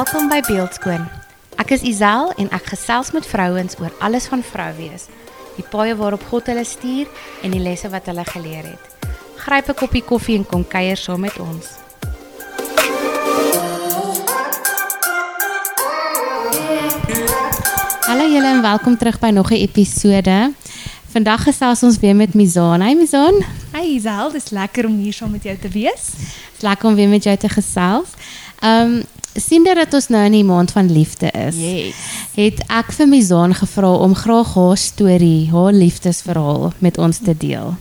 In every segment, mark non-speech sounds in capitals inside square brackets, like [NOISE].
Welkom by Beeldskoon. Ek is Isel en ek gesels met vrouens oor alles van vrou wees. Die paaie waarop God hulle stuur en die lesse wat hulle geleer het. Gryp 'n koppie koffie en kom kuier saam met ons. Hallo julle en welkom terug by nog 'n episode. Vandag gesels ons weer met Mizan. Hey Mizan, Hey Isel, dis lekker om hier saam met jou te wees. is lekker om weer met jou te gesels. Ehm um, sien dat ons nou in die maand van liefde is. Yes. het ek vir Mizaan gevra om graag haar storie, haar liefdesverhaal met ons te deel.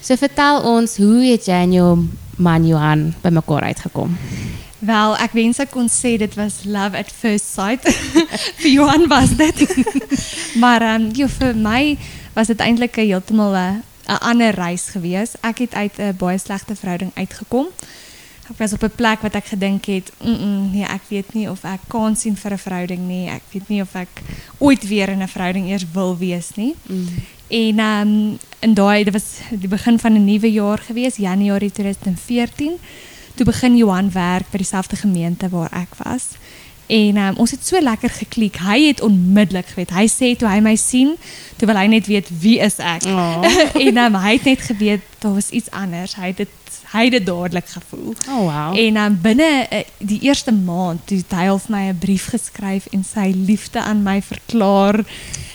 So vertel ons, hoe het jy en jou man Johan bymekaar uitgekom? Wel, ek wens ek kon sê dit was love at first sight. [LAUGHS] vir Johan was dit. [LAUGHS] maar ehm um, jo, vir my was dit eintlik 'n heeltemal 'n 'n ander reis gewees. Ek het uit 'n baie slegte verhouding uitgekom. Was op 'n plek wat ek gedink het, mm, -mm nee, ek weet nie of ek kan sien vir 'n verhouding nie. Ek weet nie of ek ooit weer in 'n verhouding eers wil wees nie. Mm. En um, in daai dit was die begin van 'n nuwe jaar gewees, Januarie 2014. Toe begin Johan werk by dieselfde gemeente waar ek was. En um, ons het so lekker geklik. Hy het onmiddellik geweet. Hy sê toe hy my sien, toe wil hy net weet wie is ek. Oh. [LAUGHS] en um, hy het net geweet daar was iets anders. Hy het dit hy het dit dadelik gevoel. Oh wow. En um, binne uh, die eerste maand het hy al my 'n brief geskryf en sy liefde aan my verklaar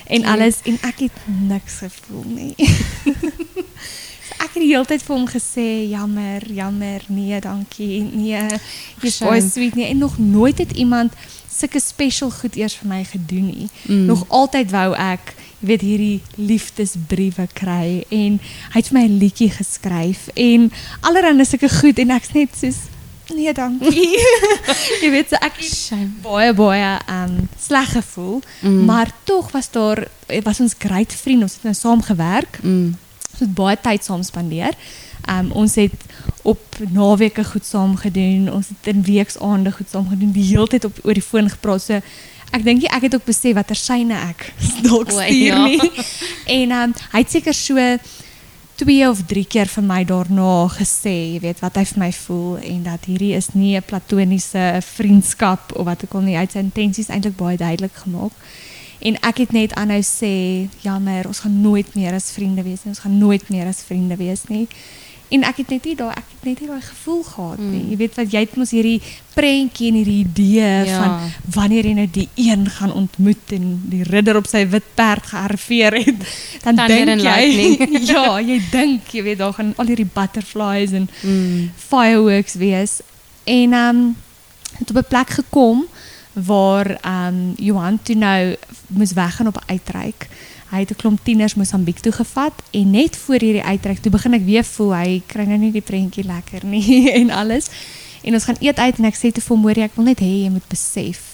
en alles en ek het niks gevoel nie. [LAUGHS] ek het die hele tyd vir hom gesê jammer, jammer, nee, dankie. Nee, jy's baie sweet nie en nog nooit het iemand sulke special goed eers vir my gedoen nie. Mm. Nog altyd wou ek weet hierdie liefdesbriewe kry en hy het vir my 'n liedjie geskryf en allerhande sulke goed en ek's net soos nee dankie. [LAUGHS] jy weet so ek Shame. baie baie um sleg gevoel, Mm. maar tog was daar was ons great vriende, ons het nou saam gewerk. Mm. Ons het baie tyd saam spandeer. Um ons het op naweke goed saam gedoen. Ons het in weeksaande goed saam gedoen. Die hele tyd op oor die foon gepraat. So ek dink ek het ook besef watter syne ek [LAUGHS] dalk stuur nie. [LAUGHS] En um hy het seker so twee of drie keer vir my daarna gesê, jy weet wat hy vir my voel en dat hierdie is nie 'n platoniese vriendskap of wat ook al nie. Hy het sy intensies eintlik baie duidelik gemaak. En ek het net aanhou sê, jammer, ons gaan nooit meer as vriende wees nie. Ons gaan nooit meer as vriende wees nie. En ek het net nie daai ek het net nie daai gevoel gehad nie. Mm. Jy weet wat jy het mos hierdie prentjie en hierdie idee Ja. van wanneer jy nou die een gaan ontmoet en die ridder op sy wit perd gearriveer het, [LAUGHS] dan dink jy [LAUGHS] ja, jy dink, jy weet daar gaan al hierdie butterflies en Mm. fireworks wees. En ehm um, het op 'n plek gekom waar ehm um, Johan toe nou moes weggaan op 'n uitreik. Hy het 'n klomp tieners Mosambiek toe gevat en net voor hierdie uitreik toe begin ek weer voel hy kry nou nie die prentjie lekker nie [LAUGHS] en alles. En ons gaan eet uit en ek sê te vir hom, "Hoor jy, ek wil net hê jy moet besef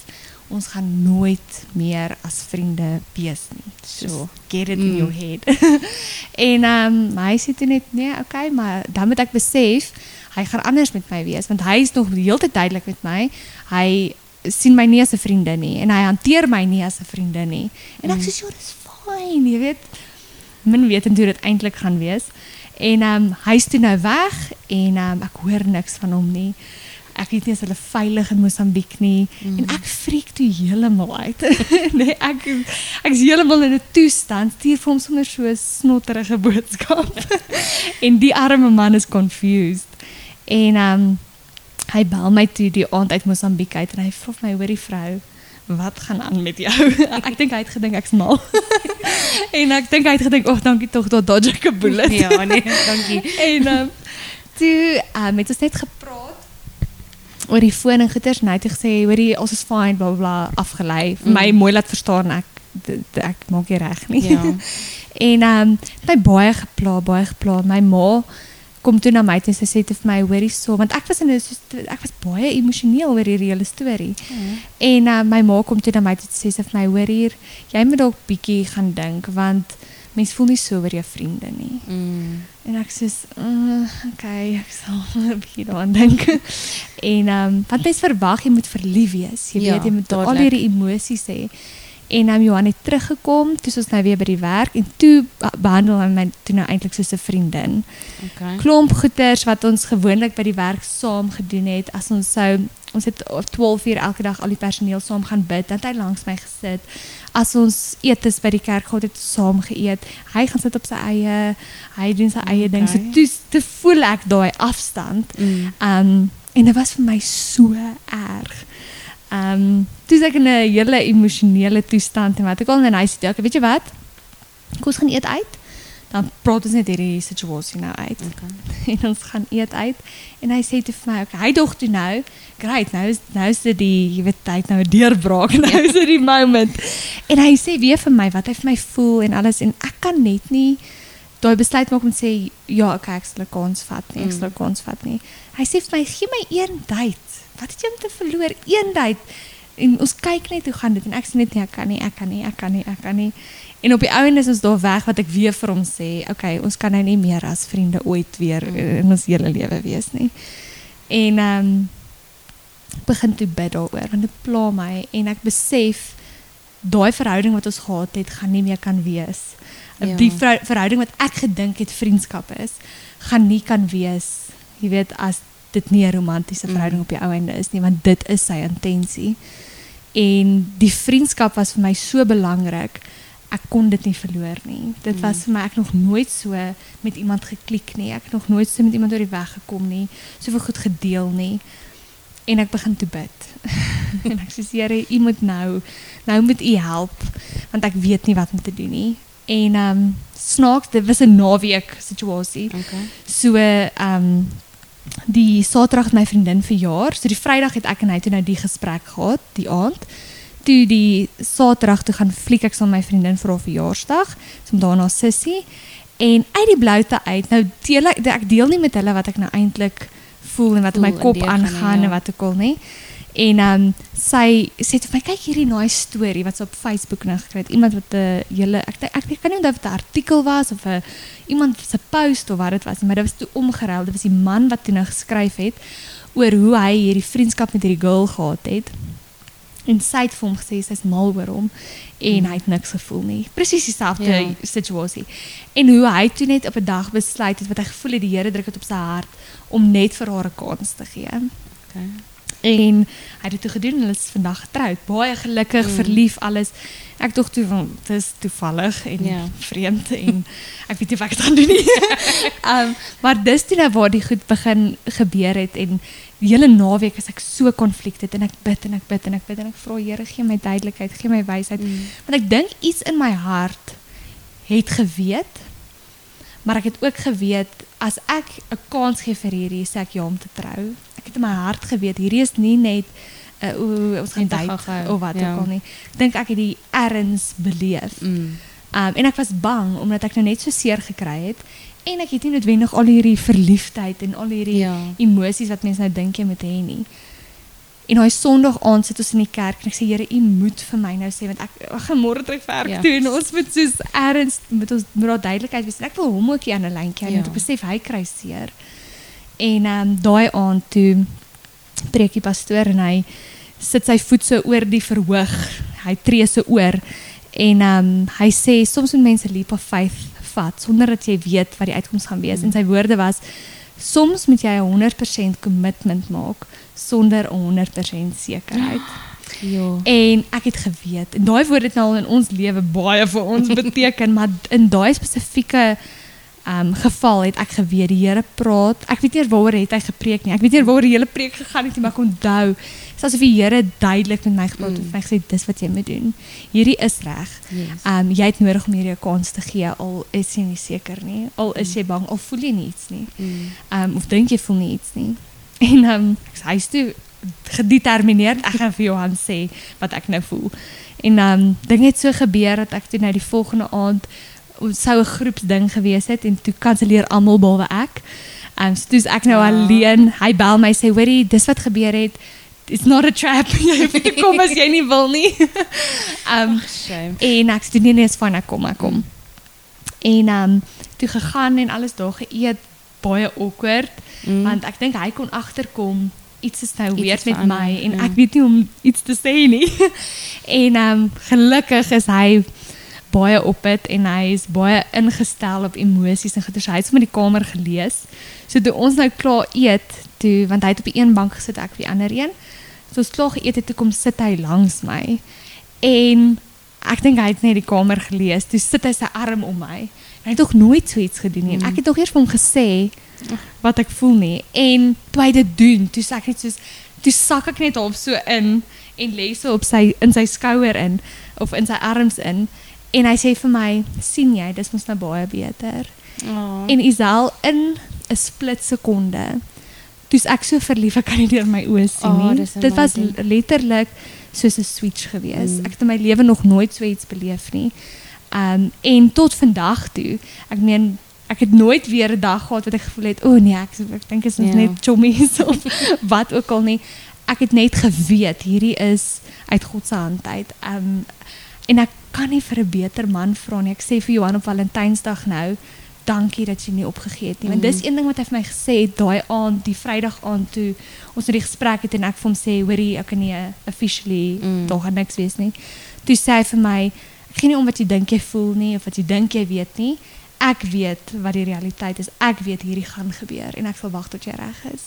ons gaan nooit meer as vriende wees nie. So, get it in Mm. your head. [LAUGHS] en ehm um, hy sê toe net nee, okay, maar dan moet ek besef hy gaan anders met my wees want hy is nog die hele tyd duidelik met my. Hy sien my nie as 'n vriendin nie en hy hanteer my nie as 'n vriendin nie. En ek Mm. sê so dis fyn, jy weet. Min weet hoe dit eintlik gaan wees. En ehm um, hy's toe nou weg en ehm um, ek hoor niks van hom nie. Ek weet nie as hulle veilig in Mosambiek nie Mm. en ek freak toe heeltemal uit. [LAUGHS] nee, ek ek's heeltemal in 'n toestand stuur vir hom sommer so 'n snotterige boodskap. [LAUGHS] en die arme man is confused. En ehm um, hy bel my toe die aand uit Mosambiek uit en hy vra vir my hoorie vrou, wat gaan aan met jou? [LAUGHS] ek dink hy het gedink ek's mal. [LAUGHS] en ek dink hy het gedink, "Ag, oh, dankie tog dat dodge ek 'n bullet." Ja, nee, dankie. [LAUGHS] en um, toe um, het ons net gepraat oor die foon en goeters en hy het gesê hoorie ons is fine bla bla afgelei vir my Mm. mooi laat verstaan ek ek maak nie reg nie Ja. en um, my baie gepla baie gepla my ma kom toe na my toe en sy sê toe vir my hoorie so want ek was in 'n ek was baie emosioneel oor hierdie hele storie En uh, my ma kom toe na my toe sê sy vir my hoor hier, jy moet dalk bietjie gaan dink want mens voel nie so oor jou vriende nie. Mm. En ek sê, uh, okay, ek sal [LAUGHS] 'n bietjie daaraan dink. [LAUGHS] en ehm um, want mens verwag jy moet verlief wees. Jy Ja, weet jy moet al dadelik. hierdie emosies hê. En um, Johan het teruggekom, toe is ons nou weer by die werk en toe be- behandel hy my toe nou eintlik soos 'n vriendin. Okay. Klomp goeters wat ons gewoonlik by die werk saam gedoen het as ons sou ons het op 12 uur elke dag al die personeel saam gaan bid. Dan het hy langs my gesit. As ons etes by die kerk gehad het, saam geëet. Hy gaan sit op sy eie, hy doen sy eie ding. So Okay. toe te voel ek daai afstand. Mm. Um en dit was vir my so erg. Um toe is ek in 'n hele emosionele toestand en wat ek al in hy sê, okay, weet jy wat? Kom ons gaan eet uit. Dan praat ons net hierdie situasie nou uit. Okay. [LAUGHS] En ons gaan eet uit en hy sê toe vir my, okay, hy dog toe nou, great, nou is nou is dit die jy weet tyd nou 'n deurbraak, [LAUGHS] nou is dit die moment. En hy sê weer vir my wat hy vir my voel en alles en ek kan net nie daai besluit maak om te sê ja, okay, ek sal 'n kans vat nie, ek Mm. sal 'n kans vat nie. Hy sê vir my, gee my een date. Wat het jy om te verloor? Een date. En ons kyk net hoe gaan dit en ek sê net nee, ek kan nie, ek kan nie, ek kan nie, ek kan nie. En op die ou end is ons daar weg wat ek weer vir hom sê, okay, ons kan nou nie meer as vriende ooit weer Mm. in ons hele lewe wees nie. En ehm um, begin toe bid daaroor want dit pla my en ek besef daai verhouding wat ons gehad het gaan nie meer kan wees. Ja. Die verhouding wat ek gedink het vriendskap is, gaan nie kan wees. Jy weet as dit nie 'n romantiese Mm. verhouding op die ou einde is nie, want dit is sy intensie. En die vriendskap was vir my so belangrik. Ek kon dit nie verloor nie. Dit was vir my ek nog nooit so met iemand geklik nie. Ek het nog nooit so met iemand oor die weg gekom nie. Soveel goed gedeel nie. En ek begin toe bid. [LAUGHS] en ek sê Here, U moet nou nou moet U help want ek weet nie wat om te doen nie. En ehm um, snaaks, dit was 'n naweek situasie. Okay. So ehm um, die Saterdag het my vriendin verjaar. So die Vrydag het ek en hy toe nou die gesprek gehad, die aand. Toe die Saterdag toe gaan fliek ek saam my vriendin vir haar verjaarsdag, so daarna sussie. En uit die bloute uit, nou deel ek ek deel nie met hulle wat ek nou eintlik voel en wat in my Voel en kop deurgaan aangaan ja. en wat ook al nie. En ehm um, sy sê vir my kyk hierdie nice storie wat sy op Facebook nou gekry het. Iemand wat 'n hele ek ek, ek kan nie onthou of dit 'n artikel was of 'n iemand se post of wat dit was nie, maar dit was toe omgeruil. Dit was die man wat toe nou geskryf het oor hoe hy hierdie vriendskap met hierdie girl gehad het. En sy het vir hom gesê sy's mal oor hom en hy het niks gevoel nie. Presies dieselfde ja. situasie. En hoe hy toe net op 'n dag besluit het wat hy gevoel het die Here druk dit op sy hart om net vir haar 'n kans te gee. Okay. En hy het dit toe gedoen en hulle is vandag getroud. Baie gelukkig, Mm. verlief, alles. Ek dog toe van is toevallig en Ja. ja. vreemd en [LAUGHS] ek weet nie wat ek gaan doen nie. um, [LAUGHS] maar dis toe nou waar die goed begin gebeur het en die hele naweek is ek so konflikte en ek bid en ek bid en ek bid en ek vra Here gee my duidelikheid, gee my wysheid. Mm. Want ek dink iets in my hart het geweet, maar ek het ook geweet as ek 'n kans gee vir hierdie, sê ek ja om te trou. Ek het in my hart geweet hierdie is nie net uh, o, ons gaan date of wat ja. ook al nie. Ek dink ek het die erns beleef. Mm. Um, en ek was bang omdat ek nou net so seer gekry het en ek het nie noodwendig al hierdie verliefdheid en al hierdie Ja. emosies wat mense nou dink jy moet hê nie. En daai Sondag aand sit ons in die kerk en ek sê Here, U moet vir my nou sê want ek gaan môre terug werk Ja. toe en ons moet soos erns met ons met daai duidelikheid wees. En ek wil hom ook hier aan 'n lyntjie hou Ja. want ek besef hy kry seer. Ehm um, daai aand toe preek die pastoor en hy sit sy voet so oor die verhoog. Hy tree so oor en ehm um, hy sê soms moet mense leap of faith vat sonder dat jy weet wat die uitkoms gaan wees. Mm. En sy woorde was soms moet jy 'n 100% commitment maak sonder 'n 100% sekerheid. [GASPS] Ja. En ek het geweet en daai woord het nou al in ons lewe baie vir ons [LAUGHS] beteken, maar in daai spesifieke um geval het ek geweet die Here praat. Ek weet nie eers waaroor het hy gepreek nie. Ek weet nie waaroor die hele preek gegaan het nie, maar ek onthou. Dit is asof die Here duidelik met my gepraat het Mm. en my gesê dis wat jy moet doen. Hierdie is reg. Yes. Um jy het nodig om hierdie 'n kans te gee al is jy nie seker nie. Al is jy bang, al voel jy iets nie. Mm. Um of dink jy voel nie iets nie. [LAUGHS] En um ek sê hy's toe gedetermineerd ek gaan vir Johan sê wat ek nou voel. En um ding het so gebeur dat ek toe nou die volgende aand ons sou 'n groepsding gewees het en toe kanselleer almal behalwe ek. Um so toe's ek nou alleen. Hy bel my sê, "Hoorie, dis wat gebeur het. It's not a trap. [LAUGHS] Jy hoef nie te kom as jy nie wil nie." [LAUGHS] um Shame. En ek sê nee nee, is fyn, ek kom, ek kom. En ehm um, toe gegaan en alles daar geëet, baie awkward, Mm. want ek dink hy kon agterkom iets is nou weird met my en ja. ek weet nie om iets te sê nie. [LAUGHS] en ehm um, gelukkig is hy baie op dit en hy is baie ingestel op emosies en goeie. Hy het sommer die kamer gelees. So toe ons nou klaar eet, toe want hy het op die een bank gesit, ek op die ander een. So ons klaar geëet het, toe kom sit hy langs my. En ek dink hy het net die kamer gelees. Toe sit hy sy arm om my. En hy het nog nooit so iets gedoen nie. En ek het nog eers vir hom gesê wat ek voel nie. En toe hy dit doen, toe sê ek net soos toe sak ek net half so in en lê so op sy in sy skouer in of in sy arms in. En hy sê vir my, "sien jy, dis mos nou baie beter." Oh. En Isel in 'n split sekonde. Toe's ek so verlief, ek kan nie deur my oë sien Oh, nie. Dit was letterlik soos 'n switch gewees. Mm. Ek het in my lewe nog nooit so iets beleef nie. Um en tot vandag toe, ek meen ek het nooit weer 'n dag gehad wat ek gevoel het, o oh nee, ek ek dink is Ja. net chommies [LAUGHS] of wat ook al nie. Ek het net geweet hierdie is uit God se hand uit. Um en ek kan nie vir 'n beter man vra nie. Ek sê vir Johan op Valentynsdag nou, dankie dat jy nie opgegee het nie. Want dis Mm. een ding wat hy vir my gesê het daai aand, die Vrydag aand toe ons het die gesprek het en ek vir hom sê, hoorie, ek kan nie eh, officially Mm. daar gaan niks wees nie. Toe sê hy vir my, ek gee nie om wat jy dink jy voel nie of wat jy dink jy weet nie. Ek weet wat die realiteit is. Ek weet hierdie gaan gebeur en ek sal wag tot jy reg is.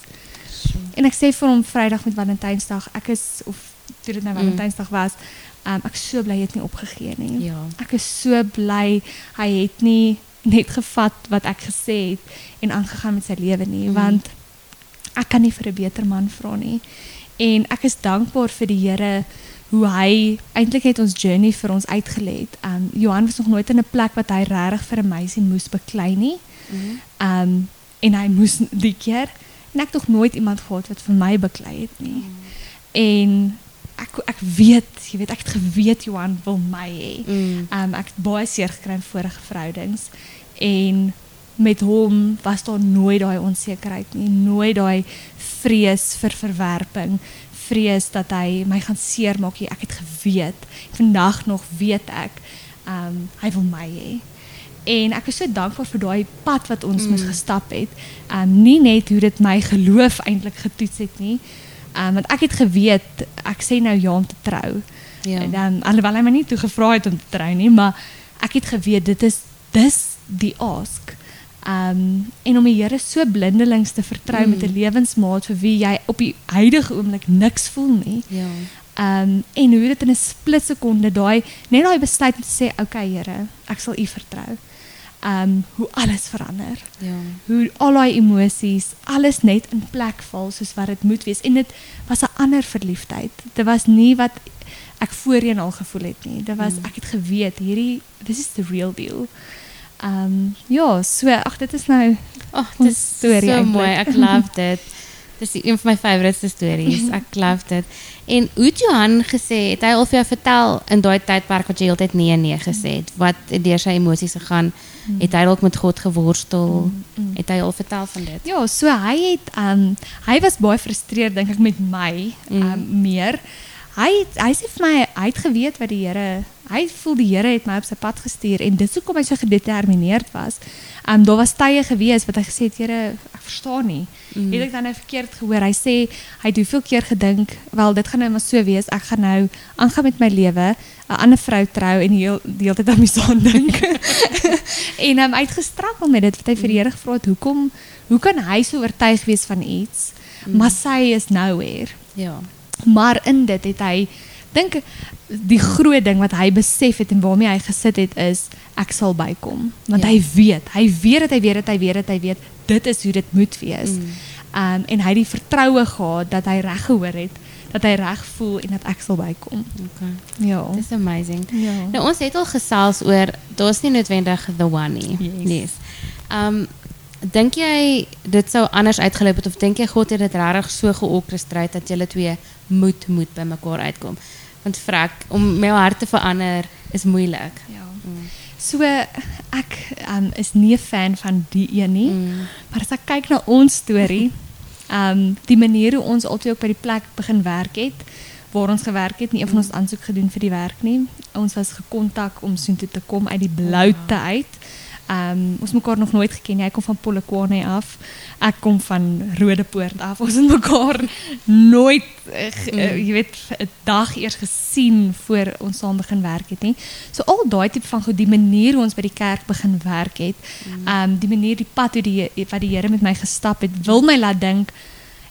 En ek sê vir hom Vrydag met Valentynsdag, ek is of toe dit nou Mm. Valentynsdag was, um, ek so bly jy het nie opgegee nie. Ja. Ek is so bly hy het nie net gevat wat ek gesê het en aangegaan met sy lewe nie, Mm. want ek kan nie vir 'n beter man vra nie. En ek is dankbaar vir die Here hoe hy eintlik het ons journey vir ons uitgelê het. Um Johan was nog nooit in 'n plek wat hy regtig vir 'n meisie moes beklei nie. Um en hy moes die keer en ek het nog nooit iemand gehad wat vir my beklei het nie. En ek ek weet, jy weet ek het geweet Johan wil my hê. Mm. Um ek het baie seer gekry in vorige verhoudings en met hom was daar nooit daai onsekerheid nie, nooit daai vrees vir verwerping, vrees dat hy my gaan seermaak. Ek het geweet. Vandag nog weet ek um hy wil my hê. En ek is so dankbaar vir daai pad wat ons mm. moes gestap het. Um nie net hoe dit my geloof eintlik getoets het nie. Um want ek het geweet ek sê nou ja om te trou. Ja. En dan alhoewel hy my nie toe gevra het om te trou nie, maar ek het geweet dit is dis die ask. Um en om die Here so blindelings te vertrou Mm. met 'n lewensmaat vir wie jy op die huidige oomblik niks voel nie. Ja. Um en hoe dit in 'n split sekonde daai net daai besluit om te sê, "Oké okay, Here, ek sal U vertrou." Um hoe alles verander Ja. hoe al daai emosies, alles net in plek val soos wat dit moet wees. En dit was 'n ander verliefdheid. Dit was nie wat ek voorheen al gevoel het nie. Dit was Mm. ek het geweet hierdie this is the real deal. Um ja, so ag dit is nou Oh, Ons dit is storie so mooi. Ek love dit. [LAUGHS] Dis een van my favourite stories. Ek [LAUGHS] love dit. En hoe het Johan gesê, het hy al vir jou vertel in daai tydperk wat jy heeltyd nee nee gesê het, wat deur sy emosies gegaan? Het hy dalk met God geworstel? Mm. Het hy al vertel van dit? Ja, so hy het um hy was baie frustreerd dink ek met my Mm. um meer. Hy hy sê vir my hy het geweet wat die Here hy voel die Here het my op sy pad gestuur en dis hoekom hy so gedetermineerd was. Um daar was tye gewees wat hy gesê het Here ek verstaan nie. Mm. Het ek dan nou verkeerd gehoor? Hy sê hy het hoeveel keer gedink, wel dit gaan nou maar so wees. Ek gaan nou aangaan met my lewe, 'n ander vrou trou en heel die hele tyd aan my son dink. [LAUGHS] [LAUGHS] en um, hy het gestruggle met dit. Want hy vir die Here gevra het, "Hoekom hoe kan hy so oortuig wees van iets, maar sy is nowhere?" Ja. Maar in dit het hy dink die groot ding wat hy besef het en waarmee hy gesit het is ek sal bykom want Ja. hy weet hy weet dat hy weet dat hy weet dat hy weet dit is hoe dit moet wees. Mm. Um en hy het die vertroue gehad dat hy reg gehoor het, dat hy reg voel en dat ek sal bykom. Okay. Ja. Dis amazing. Ja. Nou ons het al gesels oor daar's nie noodwendig the one nie. Yes. Yes. Um dink jy dit sou anders uitgeloop het of dink jy God het dit regtig so georkestreer dat julle twee moet moet by mekaar uitkom? Want vrek om my hart te verander is moeilik. Ja. Mm. So ek um is nie 'n fan van die een nie, Mm. maar as ek kyk na ons storie, um [LAUGHS] die manier hoe ons altyd ook by die plek begin werk het waar ons gewerk het, nie een van ons aansoek gedoen vir die werk nie. Ons was gekontak om soontoe te kom uit die bloute uit. Um ons mekaar nog nooit geken nie. Hy kom van Polokwane af. Ek kom van Rodepoort af. Ons het mekaar nooit uh, jy weet 'n dag eers gesien voor ons saam begin werk het nie. So al daai tipe van goed, die manier hoe ons by die kerk begin werk het, um die manier die pad hoe die wat die Here met my gestap het, wil my laat dink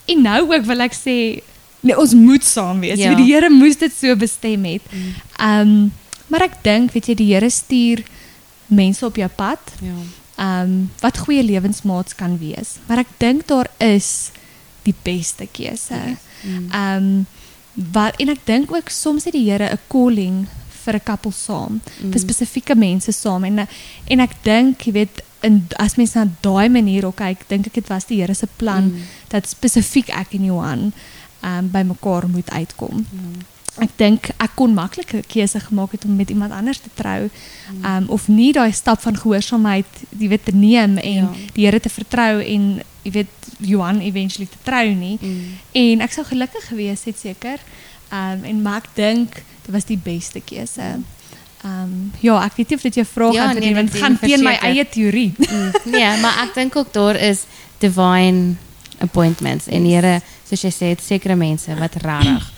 en nou ook wil ek sê nee, ons moet saam wees. Ja. Die Here moes dit so bestem het. Mm. Ehm maar ek dink, weet jy, die Here stuur mense op jou pad Ja. ehm wat goeie lewensmaats kan wees. Maar ek dink daar is die beste keuse. Mm. Ehm wat en ek dink ook soms het die Here 'n calling vir 'n koppel saam, Mm. vir spesifieke mense saam en en ek dink, jy weet, in as mens na daai manier ook kyk, dink ek dit was die Here se plan Mm. dat spesifiek ek en Johan um, by mekaar moet uitkom. Ek dink ek kon maklik 'n keuse gemaak het om met iemand anders te trou. Mm. Ehm um, of nie daai stap van gehoorsaamheid, jy weet, te neem en Ja. die Here te vertrou en jy weet Johan eventually te trou nie. Mm. En ek sou gelukkig gewees het seker. Ehm um, en maar ek dink dit was die beste keuse. Ehm um, ja, ek weet nie of dit jou vraag Ja, nee, nie, want doen teen my verseker. eie teorie. Mm, nee, maar ek dink ook daar is divine appointments en Here, soos jy sê, het sekere mense wat regtig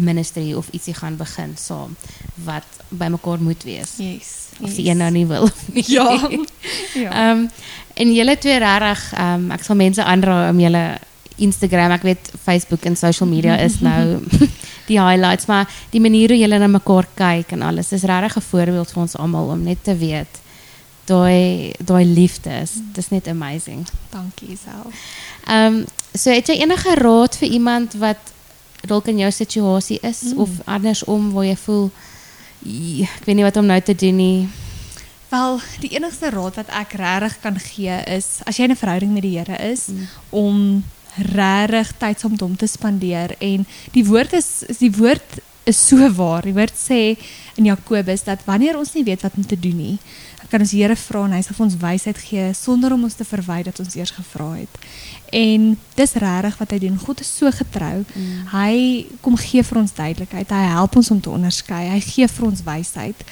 'n ministry of ietsie gaan begin saam wat bymekaar moet wees. Yes. Of die een nou nie wil of [LAUGHS] nie. Ja. [LAUGHS] ja. Ehm en julle twee regtig ehm ek sal mense aanraai om julle Instagram, ek weet Facebook en social media is [LAUGHS] nou die highlights, maar die manier hoe julle na mekaar kyk en alles is regtig 'n voorbeeld vir ons almal om net te weet daai daai liefde is dis net amazing. Dankie self. Ehm so het jy enige raad vir iemand wat dalk in jou situasie is Mm. of andersom waar jy voel "J- ek weet nie wat om nou te doen nie. Wel, die enigste raad wat ek regtig kan gee is as jy in 'n verhouding met die Here is Mm. om regtig tyd saam met hom te spandeer en die woord is is die woord is so waar. Die woord sê in Jakobus dat wanneer ons nie weet wat om te doen nie, dan kan ons die Here vra en hy sal vir ons wysheid gee sonder om ons te verwy dat ons eers gevra het. En dis regtig wat hy doen. God is so getrou. Mm. Hy kom gee vir ons duidelikheid. Hy help ons om te onderskei. Hy gee vir ons wysheid.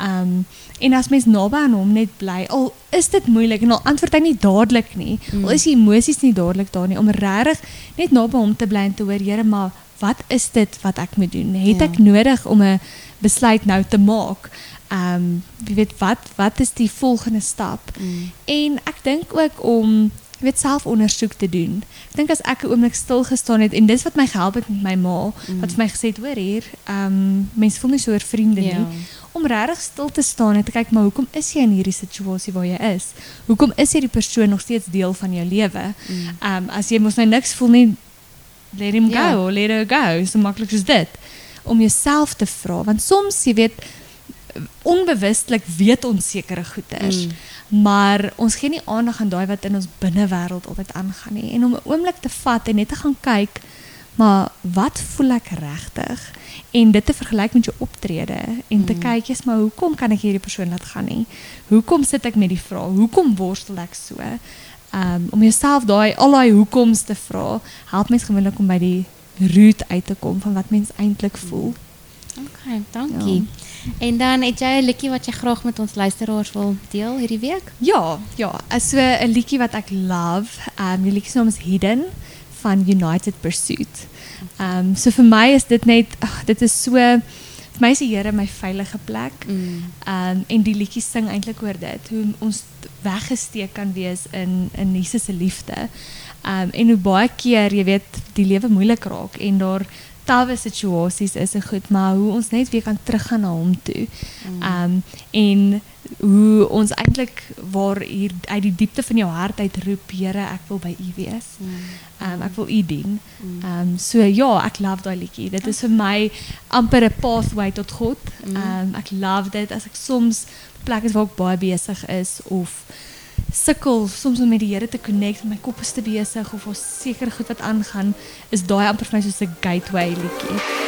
Um en as mens naby aan hom net bly, al is dit moeilik en al antwoord hy nie dadelik nie, Mm. al is die emosies nie dadelik daar nie, om regtig net naby hom te bly en te hoor, Here, maar wat is dit wat ek moet doen? Het Ja. ek nodig om 'n besluit nou te maak? Um wie weet wat wat is die volgende stap? Mm. En ek dink ook om jy weet selfondersoek te doen. Ek dink as ek 'n oomblik stil gestaan het en dis wat my gehelp het met my ma, Mm. wat vir my gesê het, hoor hier, ehm um, mense voel nie so oor vriende Ja. nie. Om regtig stil te staan en te kyk maar hoekom is jy in hierdie situasie waar jy is? Hoekom is hierdie persoon nog steeds deel van jou lewe? Mm. Ehm um, as jy mos nou niks voel nie, let him Ja. go, let her go, so maklik soos dit. Om jouself te vra, want soms jy weet onbewustelik weet ons sekere goeders. Mm. Maar ons gee nie aandag aan daai wat in ons binnewêreld altyd aangaan nie. En om 'n oomblik te vat en net te gaan kyk, maar wat voel ek regtig? En dit te vergelyk met jou optrede en te Mm. kyk, jy's maar hoekom kan ek hierdie persoon laat gaan nie? Hoekom sit ek met die vraag? Hoekom worstel ek so? Um om jouself daai al daai hoekoms te vra, help mens gewoonlik om by die root uit te kom van wat mens eintlik voel. Okay, dankie. En dan het jy 'n liedjie wat jy graag met ons luisteraars wil deel hierdie week? Ja, ja, so 'n liedjie wat ek love, um die liedjie se naam is Hidden van United Pursuit. Um so vir my is dit net ag dit is so vir my is die Here my veilige plek. Um en die liedjie sing eintlik oor dit, hoe ons weggesteek kan wees in in Jesus se liefde. Um en hoe baie keer, jy weet, die lewe moeilik raak en daar tawe situasies is en goed, maar hoe ons net weer kan teruggaan na hom toe. Mm. Um en hoe ons eintlik waar hier uit die diepte van jou hart uit roep, Here, ek wil by U wees. Um ek wil U dien. Um so ja, ek love daai liedjie. Dit is vir my amper 'n pathway tot God. Um ek love dit as ek soms plekke is waar ek baie besig is of sukkel soms om met die Here te connect, my kop is te besig of ons sekere goed wat aangaan, is daai amper vir my soos 'n gateway liedjie.